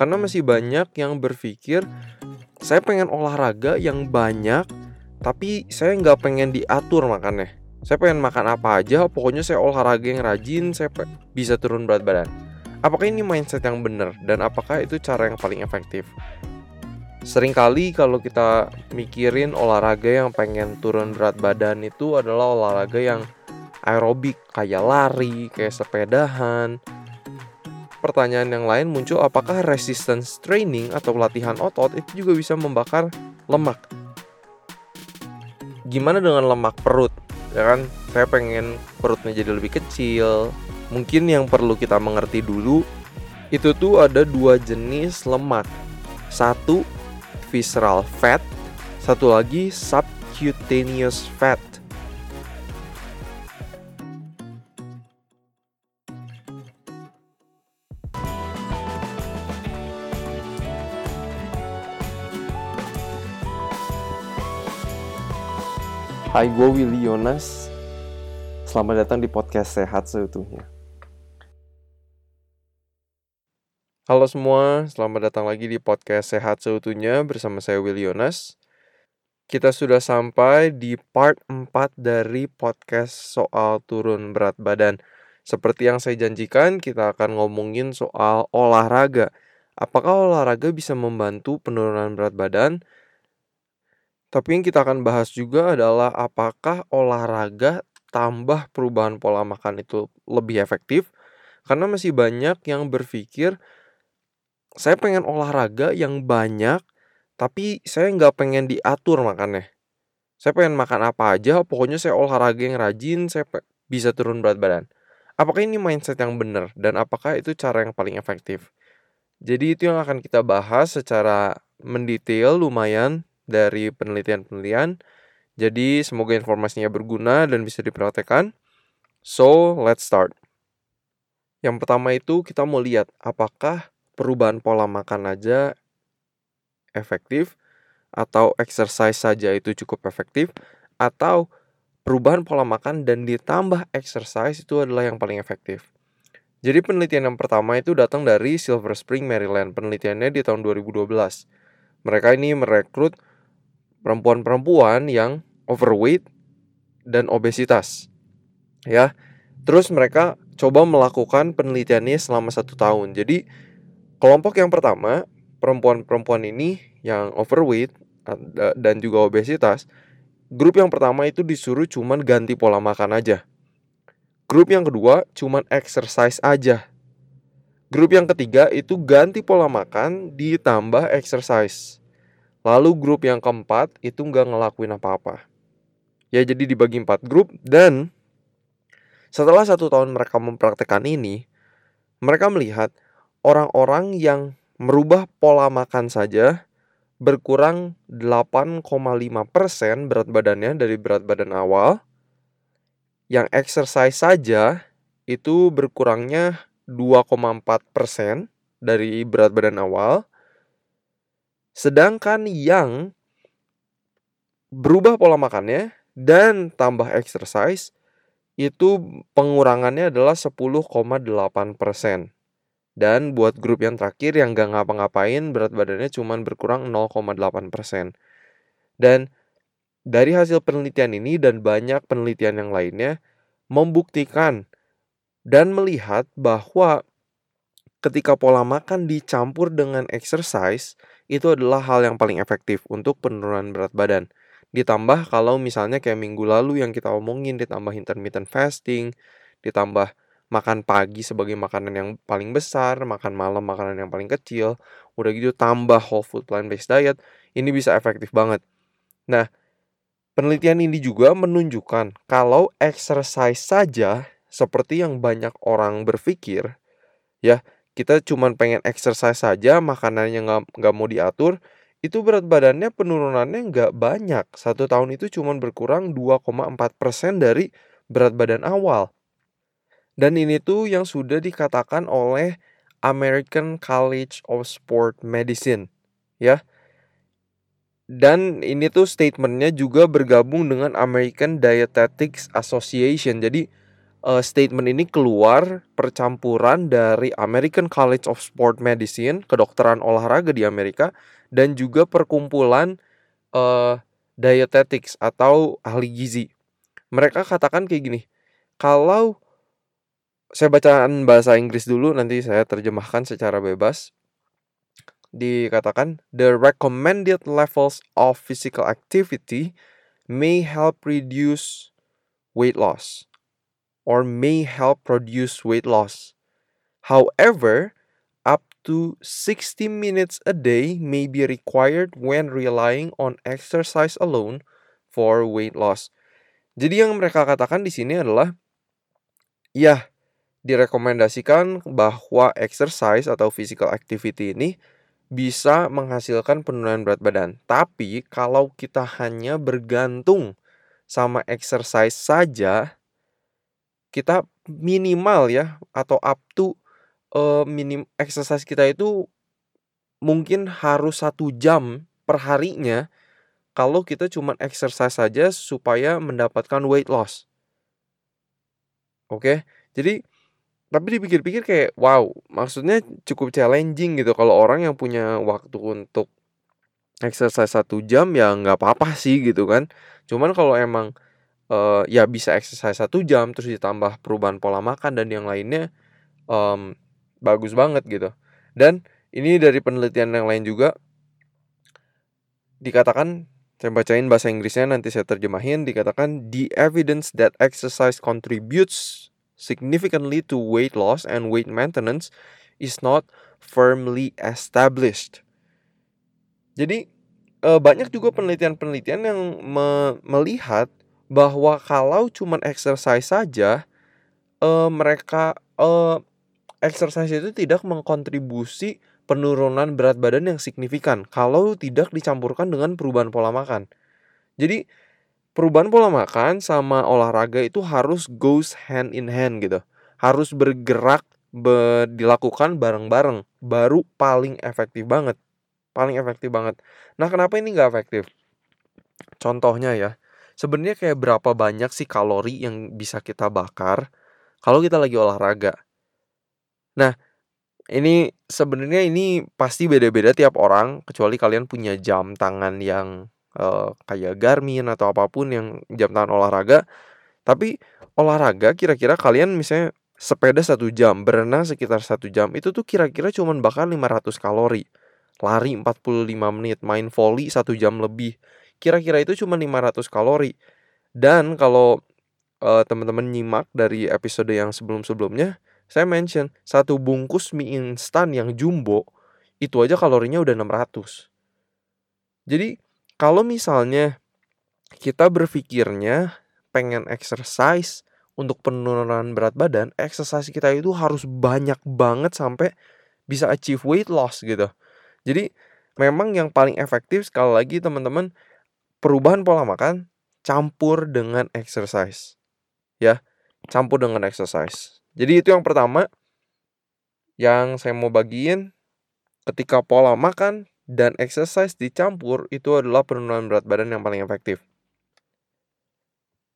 Karena masih banyak yang berpikir saya pengen olahraga yang banyak tapi saya nggak pengen diatur makannya. Saya pengen makan apa aja, pokoknya saya olahraga yang rajin, saya bisa turun berat badan. Apakah ini mindset yang benar dan apakah itu cara yang paling efektif? Seringkali kalau kita mikirin olahraga yang pengen turun berat badan itu adalah olahraga yang aerobik kayak lari, kayak sepedahan. Pertanyaan yang lain muncul apakah resistance training atau latihan otot itu juga bisa membakar lemak? Gimana dengan lemak perut? Ya kan, saya pengen perutnya jadi lebih kecil. Mungkin yang perlu kita mengerti dulu itu tuh ada dua jenis lemak. Satu visceral fat, satu lagi subcutaneous fat. Hai, gue Willy Yonas. Selamat datang di podcast Sehat Seutuhnya. Halo semua, selamat datang lagi di podcast Sehat Seutuhnya bersama saya Will Yonas. Kita sudah sampai di part 4 dari podcast soal turun berat badan. Seperti yang saya janjikan, kita akan ngomongin soal olahraga. Apakah olahraga bisa membantu penurunan berat badan? Tapi yang kita akan bahas juga adalah apakah olahraga tambah perubahan pola makan itu lebih efektif? Karena masih banyak yang berpikir saya pengen olahraga yang banyak, tapi saya nggak pengen diatur makannya. Saya pengen makan apa aja, pokoknya saya olahraga yang rajin, saya bisa turun berat badan. Apakah ini mindset yang benar dan apakah itu cara yang paling efektif? Jadi itu yang akan kita bahas secara mendetail lumayan dari penelitian-penelitian. Jadi semoga informasinya berguna dan bisa dipraktekkan. So, let's start. Yang pertama itu kita mau lihat apakah perubahan pola makan aja efektif atau exercise saja itu cukup efektif atau perubahan pola makan dan ditambah exercise itu adalah yang paling efektif. Jadi penelitian yang pertama itu datang dari Silver Spring, Maryland. Penelitiannya di tahun 2012. Mereka ini merekrut perempuan-perempuan yang overweight dan obesitas. Ya, terus mereka coba melakukan penelitiannya selama satu tahun. Jadi Kelompok yang pertama, perempuan-perempuan ini yang overweight dan juga obesitas, grup yang pertama itu disuruh cuman ganti pola makan aja. Grup yang kedua cuman exercise aja. Grup yang ketiga itu ganti pola makan ditambah exercise. Lalu grup yang keempat itu nggak ngelakuin apa-apa. Ya jadi dibagi empat grup dan setelah satu tahun mereka mempraktekkan ini, mereka melihat orang-orang yang merubah pola makan saja berkurang 8,5% berat badannya dari berat badan awal. Yang exercise saja itu berkurangnya 2,4% dari berat badan awal. Sedangkan yang berubah pola makannya dan tambah exercise itu pengurangannya adalah 10,8%. Dan buat grup yang terakhir yang gak ngapa-ngapain berat badannya cuma berkurang 0,8%. Dan dari hasil penelitian ini dan banyak penelitian yang lainnya membuktikan dan melihat bahwa ketika pola makan dicampur dengan exercise itu adalah hal yang paling efektif untuk penurunan berat badan. Ditambah kalau misalnya kayak minggu lalu yang kita omongin ditambah intermittent fasting, ditambah makan pagi sebagai makanan yang paling besar, makan malam makanan yang paling kecil, udah gitu tambah whole food plant based diet, ini bisa efektif banget. Nah, penelitian ini juga menunjukkan kalau exercise saja seperti yang banyak orang berpikir, ya kita cuma pengen exercise saja, makanannya nggak nggak mau diatur, itu berat badannya penurunannya nggak banyak. Satu tahun itu cuma berkurang 2,4% dari berat badan awal. Dan ini tuh yang sudah dikatakan oleh American College of Sport Medicine, ya. Dan ini tuh statementnya juga bergabung dengan American Dietetics Association. Jadi uh, statement ini keluar percampuran dari American College of Sport Medicine, kedokteran olahraga di Amerika, dan juga perkumpulan uh, dietetics atau ahli gizi. Mereka katakan kayak gini, kalau saya bacaan bahasa Inggris dulu nanti saya terjemahkan secara bebas. Dikatakan the recommended levels of physical activity may help reduce weight loss or may help produce weight loss. However, up to 60 minutes a day may be required when relying on exercise alone for weight loss. Jadi yang mereka katakan di sini adalah ya direkomendasikan bahwa exercise atau physical activity ini bisa menghasilkan penurunan berat badan. Tapi kalau kita hanya bergantung sama exercise saja, kita minimal ya atau up to uh, minim exercise kita itu mungkin harus satu jam per harinya kalau kita cuma exercise saja supaya mendapatkan weight loss. Oke, jadi tapi dipikir-pikir kayak wow, maksudnya cukup challenging gitu kalau orang yang punya waktu untuk exercise satu jam ya nggak apa-apa sih gitu kan. Cuman kalau emang uh, ya bisa exercise satu jam terus ditambah perubahan pola makan dan yang lainnya um, bagus banget gitu dan ini dari penelitian yang lain juga dikatakan saya bacain bahasa Inggrisnya nanti saya terjemahin dikatakan the evidence that exercise contributes significantly to weight loss and weight maintenance is not firmly established. Jadi eh, banyak juga penelitian-penelitian yang me melihat bahwa kalau cuman exercise saja uh, mereka uh, exercise itu tidak mengkontribusi penurunan berat badan yang signifikan kalau tidak dicampurkan dengan perubahan pola makan. Jadi perubahan pola makan sama olahraga itu harus goes hand in hand gitu. Harus bergerak be, dilakukan bareng-bareng baru paling efektif banget. Paling efektif banget. Nah, kenapa ini nggak efektif? Contohnya ya, sebenarnya kayak berapa banyak sih kalori yang bisa kita bakar kalau kita lagi olahraga. Nah, ini sebenarnya ini pasti beda-beda tiap orang kecuali kalian punya jam tangan yang uh, kayak Garmin atau apa pun yang jam tangan olahraga. Tapi olahraga kira-kira kalian misalnya sepeda satu jam, berenang sekitar satu jam, itu tuh kira-kira cuma bakar 500 kalori. Lari 45 menit, main volley satu jam lebih kira-kira itu cuma 500 kalori. Dan kalau uh, teman-teman nyimak dari episode yang sebelum-sebelumnya, saya mention satu bungkus mie instan yang jumbo itu aja kalorinya udah 600. Jadi kalau misalnya kita berpikirnya pengen exercise untuk penurunan berat badan, exercise kita itu harus banyak banget sampai bisa achieve weight loss gitu. Jadi memang yang paling efektif sekali lagi teman-teman perubahan pola makan campur dengan exercise. Ya, campur dengan exercise. Jadi itu yang pertama yang saya mau bagiin ketika pola makan dan exercise dicampur itu adalah penurunan berat badan yang paling efektif.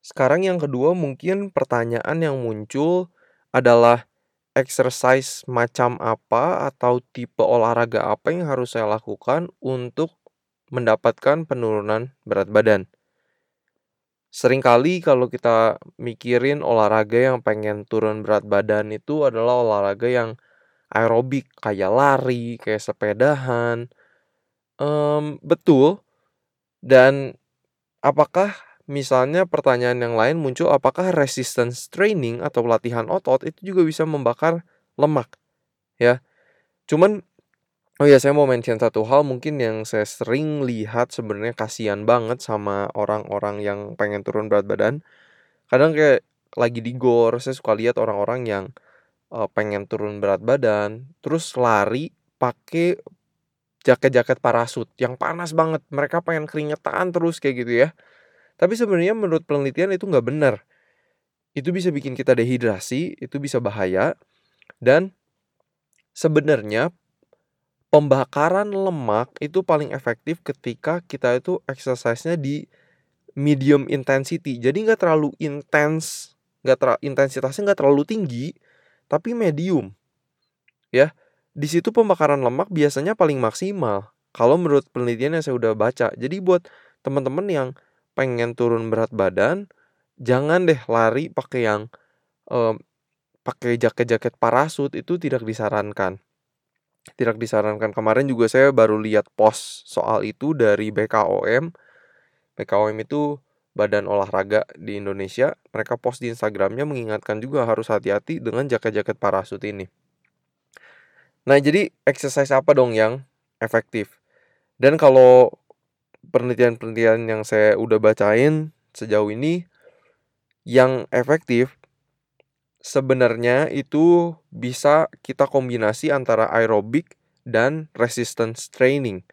Sekarang yang kedua mungkin pertanyaan yang muncul adalah exercise macam apa atau tipe olahraga apa yang harus saya lakukan untuk mendapatkan penurunan berat badan. Seringkali kalau kita mikirin olahraga yang pengen turun berat badan itu adalah olahraga yang aerobik kayak lari, kayak sepedahan. Um, betul. Dan apakah misalnya pertanyaan yang lain muncul apakah resistance training atau latihan otot itu juga bisa membakar lemak? Ya. Cuman Oh ya, saya mau mention satu hal mungkin yang saya sering lihat sebenarnya kasihan banget sama orang-orang yang pengen turun berat badan. Kadang kayak lagi di gor, saya suka lihat orang-orang yang uh, pengen turun berat badan, terus lari pakai jaket-jaket parasut yang panas banget. Mereka pengen keringetan terus kayak gitu ya. Tapi sebenarnya menurut penelitian itu nggak benar. Itu bisa bikin kita dehidrasi, itu bisa bahaya. Dan sebenarnya pembakaran lemak itu paling efektif ketika kita itu exercise-nya di medium intensity. Jadi nggak terlalu intens nggak ter intensitasnya nggak terlalu tinggi tapi medium. Ya di situ pembakaran lemak biasanya paling maksimal kalau menurut penelitian yang saya udah baca. Jadi buat teman-teman yang pengen turun berat badan jangan deh lari pakai yang um, pakai jaket-jaket parasut itu tidak disarankan tidak disarankan kemarin juga saya baru lihat post soal itu dari BKOM BKOM itu badan olahraga di Indonesia, mereka post di Instagramnya mengingatkan juga harus hati-hati dengan jaket-jaket parasut ini. Nah, jadi exercise apa dong yang efektif? Dan kalau penelitian-penelitian yang saya udah bacain sejauh ini, yang efektif sebenarnya itu bisa kita kombinasi antara aerobik dan resistance training.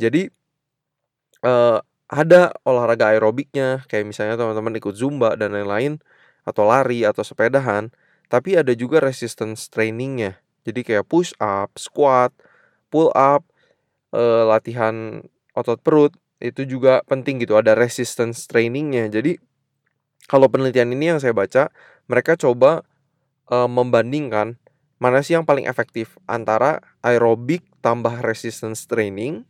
Jadi, uh, ada olahraga aerobiknya kayak misalnya teman-teman ikut zumba dan lain-lain atau lari atau sepedahan tapi ada juga resistance trainingnya jadi kayak push up squat pull up eh, latihan otot perut itu juga penting gitu ada resistance trainingnya jadi kalau penelitian ini yang saya baca mereka coba eh, membandingkan mana sih yang paling efektif antara aerobik tambah resistance training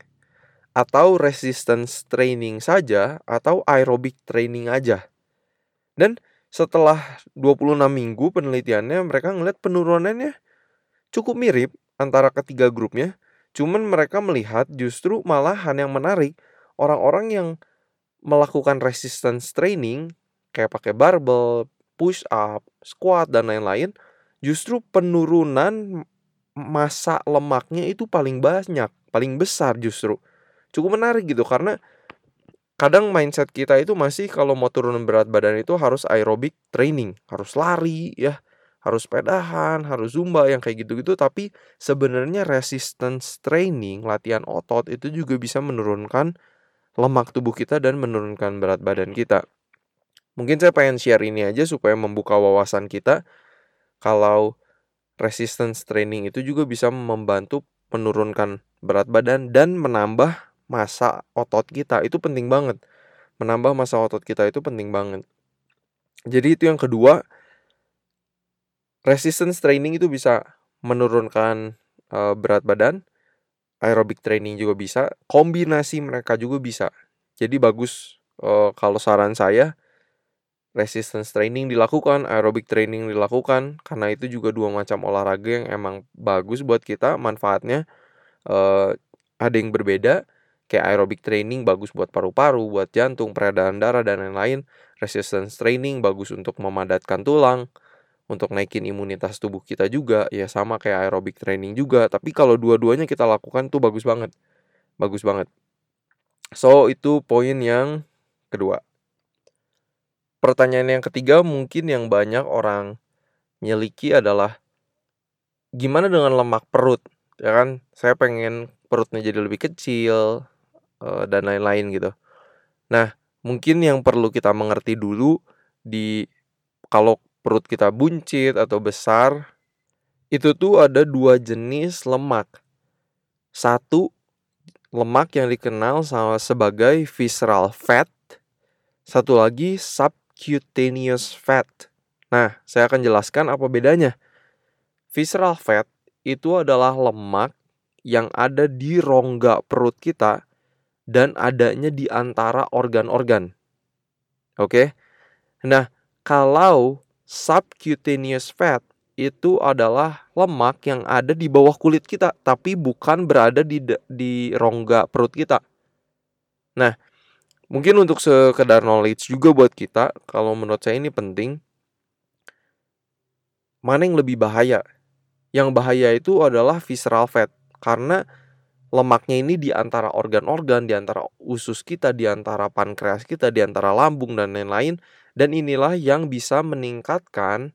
atau resistance training saja atau aerobic training aja. Dan setelah 26 minggu penelitiannya mereka ngeliat penurunannya cukup mirip antara ketiga grupnya. Cuman mereka melihat justru malahan yang menarik orang-orang yang melakukan resistance training kayak pakai barbell, push up, squat dan lain-lain justru penurunan masa lemaknya itu paling banyak, paling besar justru cukup menarik gitu karena kadang mindset kita itu masih kalau mau turun berat badan itu harus aerobik training, harus lari ya, harus pedahan, harus zumba yang kayak gitu-gitu tapi sebenarnya resistance training, latihan otot itu juga bisa menurunkan lemak tubuh kita dan menurunkan berat badan kita. Mungkin saya pengen share ini aja supaya membuka wawasan kita kalau resistance training itu juga bisa membantu menurunkan berat badan dan menambah masa otot kita itu penting banget. Menambah masa otot kita itu penting banget. Jadi itu yang kedua, resistance training itu bisa menurunkan uh, berat badan, aerobic training juga bisa, kombinasi mereka juga bisa. Jadi bagus uh, kalau saran saya resistance training dilakukan, aerobic training dilakukan karena itu juga dua macam olahraga yang emang bagus buat kita manfaatnya uh, ada yang berbeda kayak aerobic training bagus buat paru-paru, buat jantung, peredaran darah dan lain-lain. Resistance training bagus untuk memadatkan tulang, untuk naikin imunitas tubuh kita juga, ya sama kayak aerobic training juga. Tapi kalau dua-duanya kita lakukan tuh bagus banget. Bagus banget. So, itu poin yang kedua. Pertanyaan yang ketiga mungkin yang banyak orang miliki adalah gimana dengan lemak perut? Ya kan, saya pengen perutnya jadi lebih kecil, uh, dan lain-lain gitu. Nah, mungkin yang perlu kita mengerti dulu di kalau perut kita buncit atau besar itu tuh ada dua jenis lemak. Satu lemak yang dikenal sama sebagai visceral fat, satu lagi subcutaneous fat. Nah, saya akan jelaskan apa bedanya. Visceral fat itu adalah lemak yang ada di rongga perut kita dan adanya di antara organ-organ. Oke. Nah, kalau subcutaneous fat itu adalah lemak yang ada di bawah kulit kita tapi bukan berada di di rongga perut kita. Nah, mungkin untuk sekedar knowledge juga buat kita, kalau menurut saya ini penting. Mana yang lebih bahaya? Yang bahaya itu adalah visceral fat karena lemaknya ini di antara organ-organ, di antara usus kita, di antara pankreas kita, di antara lambung dan lain-lain. Dan inilah yang bisa meningkatkan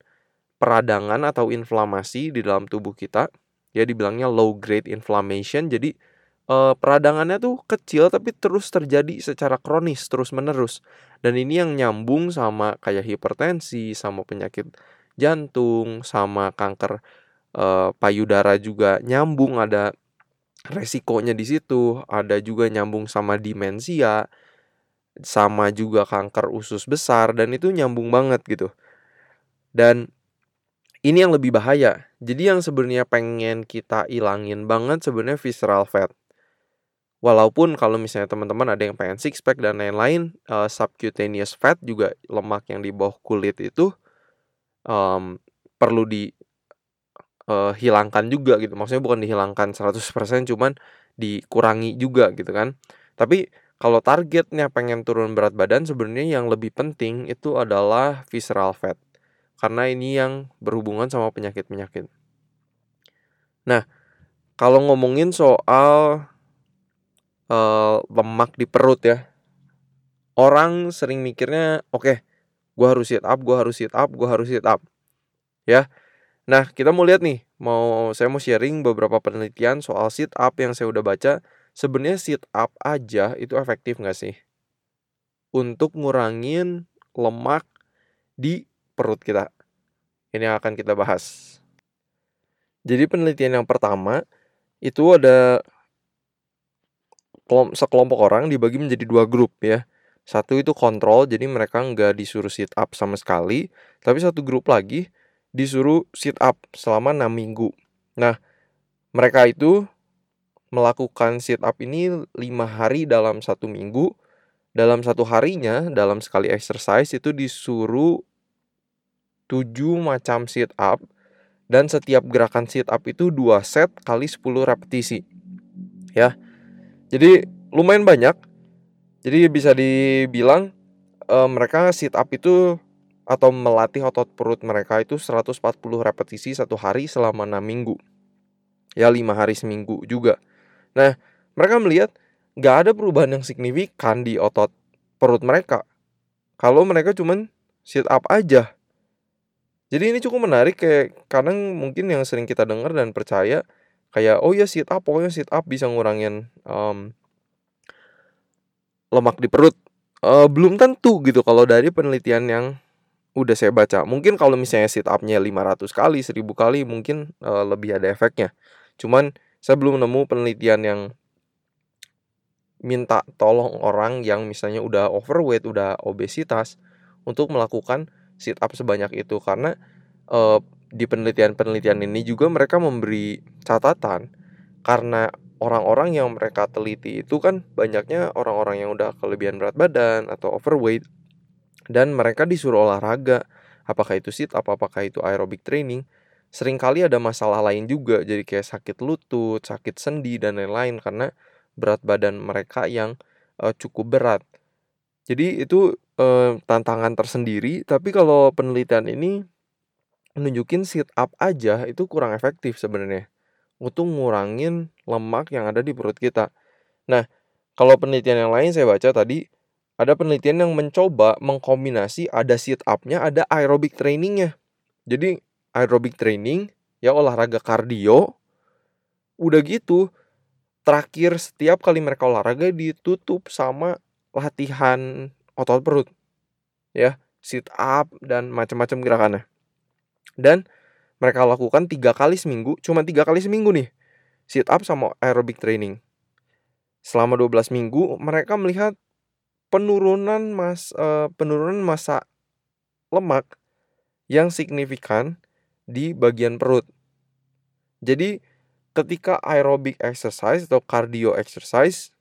peradangan atau inflamasi di dalam tubuh kita. Ya dibilangnya low grade inflammation. Jadi eh, peradangannya tuh kecil tapi terus terjadi secara kronis, terus-menerus. Dan ini yang nyambung sama kayak hipertensi, sama penyakit jantung, sama kanker eh, payudara juga nyambung ada resikonya di situ, ada juga nyambung sama demensia, sama juga kanker usus besar dan itu nyambung banget gitu. Dan ini yang lebih bahaya. Jadi yang sebenarnya pengen kita ilangin banget sebenarnya visceral fat. Walaupun kalau misalnya teman-teman ada yang pengen six pack dan lain-lain, uh, subcutaneous fat juga lemak yang di bawah kulit itu um, perlu dihilangkan uh, juga gitu. Maksudnya bukan dihilangkan 100% cuman dikurangi juga gitu kan. Tapi kalau targetnya pengen turun berat badan sebenarnya yang lebih penting itu adalah visceral fat karena ini yang berhubungan sama penyakit-penyakit. Nah, kalau ngomongin soal uh, lemak di perut ya, orang sering mikirnya, oke, okay, gue harus sit up, gue harus sit up, gue harus sit up, ya. Nah, kita mau lihat nih, mau saya mau sharing beberapa penelitian soal sit up yang saya udah baca. Sebenarnya sit up aja itu efektif nggak sih? Untuk ngurangin lemak di perut kita. Ini yang akan kita bahas. Jadi penelitian yang pertama itu ada sekelompok orang dibagi menjadi dua grup ya. Satu itu kontrol, jadi mereka nggak disuruh sit up sama sekali. Tapi satu grup lagi disuruh sit up selama 6 minggu. Nah, mereka itu melakukan sit up ini lima hari dalam satu minggu. Dalam satu harinya, dalam sekali exercise itu disuruh 7 macam sit up dan setiap gerakan sit up itu 2 set kali 10 repetisi. Ya. Jadi lumayan banyak. Jadi bisa dibilang e, mereka sit up itu atau melatih otot perut mereka itu 140 repetisi satu hari selama 6 minggu. Ya 5 hari seminggu juga. Nah, mereka melihat nggak ada perubahan yang signifikan di otot perut mereka. Kalau mereka cuman sit up aja. Jadi ini cukup menarik kayak kadang mungkin yang sering kita dengar dan percaya kayak oh ya sit up pokoknya sit up bisa ngurangin um, lemak di perut. Uh, belum tentu gitu kalau dari penelitian yang udah saya baca. Mungkin kalau misalnya sit upnya 500 kali, 1000 kali mungkin uh, lebih ada efeknya. Cuman saya belum nemu penelitian yang minta tolong orang yang misalnya udah overweight, udah obesitas untuk melakukan sit up sebanyak itu karena uh, di penelitian-penelitian ini juga mereka memberi catatan karena orang-orang yang mereka teliti itu kan banyaknya orang-orang yang udah kelebihan berat badan atau overweight dan mereka disuruh olahraga apakah itu sit up apakah itu aerobic training. Seringkali ada masalah lain juga jadi kayak sakit lutut sakit sendi dan lain-lain karena berat badan mereka yang uh, cukup berat. Jadi itu uh, tantangan tersendiri, tapi kalau penelitian ini nunjukin sit up aja itu kurang efektif sebenarnya untuk ngurangin lemak yang ada di perut kita. Nah, kalau penelitian yang lain saya baca tadi ada penelitian yang mencoba mengkombinasi ada sit up-nya, ada aerobic trainingnya. Jadi aerobic training ya olahraga kardio. Udah gitu, terakhir setiap kali mereka olahraga ditutup sama latihan otot perut ya sit up dan macam-macam gerakannya dan mereka lakukan tiga kali seminggu cuma tiga kali seminggu nih sit up sama aerobic training selama 12 minggu mereka melihat penurunan mas uh, penurunan masa lemak yang signifikan di bagian perut jadi ketika aerobic exercise atau cardio exercise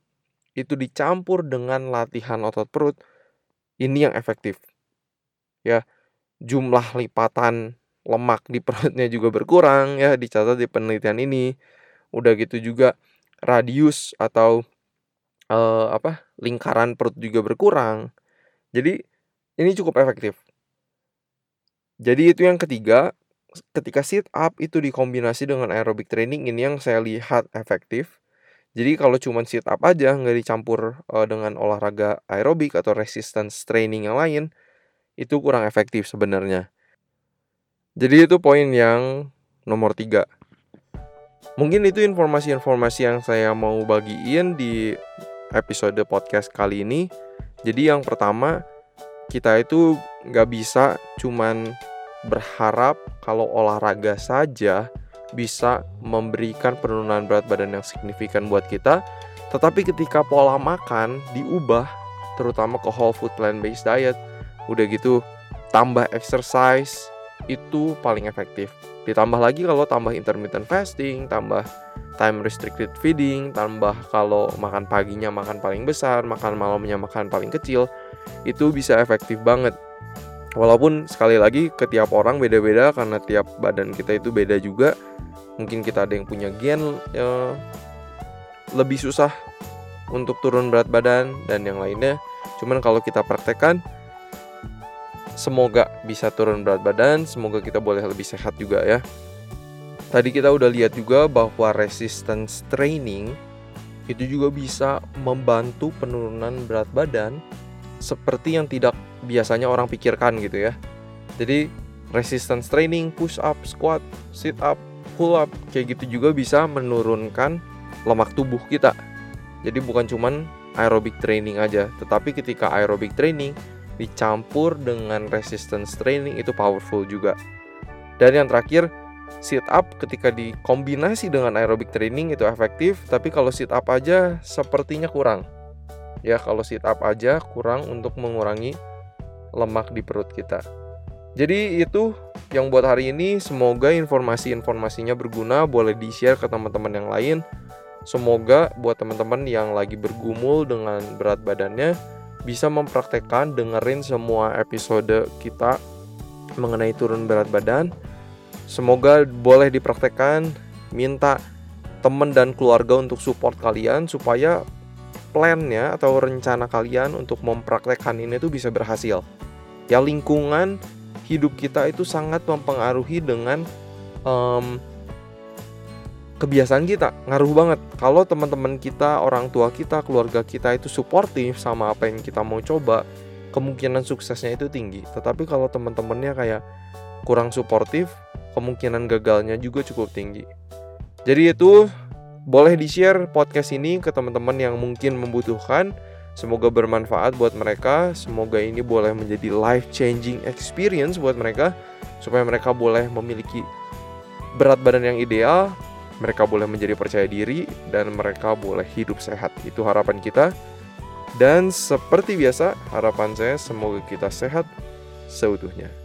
itu dicampur dengan latihan otot perut, ini yang efektif. Ya, jumlah lipatan lemak di perutnya juga berkurang ya dicatat di penelitian ini. Udah gitu juga radius atau uh, apa lingkaran perut juga berkurang. Jadi ini cukup efektif. Jadi itu yang ketiga, ketika sit up itu dikombinasi dengan aerobic training ini yang saya lihat efektif jadi kalau cuma sit up aja nggak dicampur uh, dengan olahraga aerobik atau resistance training yang lain, itu kurang efektif sebenarnya. Jadi itu poin yang nomor tiga. Mungkin itu informasi-informasi yang saya mau bagiin di episode podcast kali ini. Jadi yang pertama, kita itu nggak bisa cuman berharap kalau olahraga saja bisa memberikan penurunan berat badan yang signifikan buat kita. Tetapi ketika pola makan diubah, terutama ke whole food plant based diet, udah gitu tambah exercise, itu paling efektif. Ditambah lagi kalau tambah intermittent fasting, tambah time restricted feeding, tambah kalau makan paginya makan paling besar, makan malamnya makan paling kecil, itu bisa efektif banget. Walaupun sekali lagi ke tiap orang beda-beda karena tiap badan kita itu beda juga. Mungkin kita ada yang punya gen ya, lebih susah untuk turun berat badan dan yang lainnya. Cuman kalau kita praktekkan semoga bisa turun berat badan, semoga kita boleh lebih sehat juga ya. Tadi kita udah lihat juga bahwa resistance training itu juga bisa membantu penurunan berat badan seperti yang tidak biasanya orang pikirkan gitu ya. Jadi resistance training, push up, squat, sit up, pull up kayak gitu juga bisa menurunkan lemak tubuh kita. Jadi bukan cuman aerobic training aja, tetapi ketika aerobic training dicampur dengan resistance training itu powerful juga. Dan yang terakhir, sit up ketika dikombinasi dengan aerobic training itu efektif, tapi kalau sit up aja sepertinya kurang. Ya, kalau sit up aja kurang untuk mengurangi lemak di perut kita. Jadi itu yang buat hari ini semoga informasi-informasinya berguna, boleh di-share ke teman-teman yang lain. Semoga buat teman-teman yang lagi bergumul dengan berat badannya bisa mempraktekkan dengerin semua episode kita mengenai turun berat badan Semoga boleh dipraktekkan, minta teman dan keluarga untuk support kalian supaya plannya atau rencana kalian untuk mempraktekkan ini tuh bisa berhasil. Ya lingkungan hidup kita itu sangat mempengaruhi dengan um, kebiasaan kita ngaruh banget kalau teman-teman kita orang tua kita keluarga kita itu suportif sama apa yang kita mau coba kemungkinan suksesnya itu tinggi tetapi kalau teman-temannya kayak kurang suportif kemungkinan gagalnya juga cukup tinggi. Jadi itu boleh di-share podcast ini ke teman-teman yang mungkin membutuhkan. Semoga bermanfaat buat mereka. Semoga ini boleh menjadi life changing experience buat mereka supaya mereka boleh memiliki berat badan yang ideal, mereka boleh menjadi percaya diri dan mereka boleh hidup sehat. Itu harapan kita. Dan seperti biasa, harapan saya semoga kita sehat seutuhnya.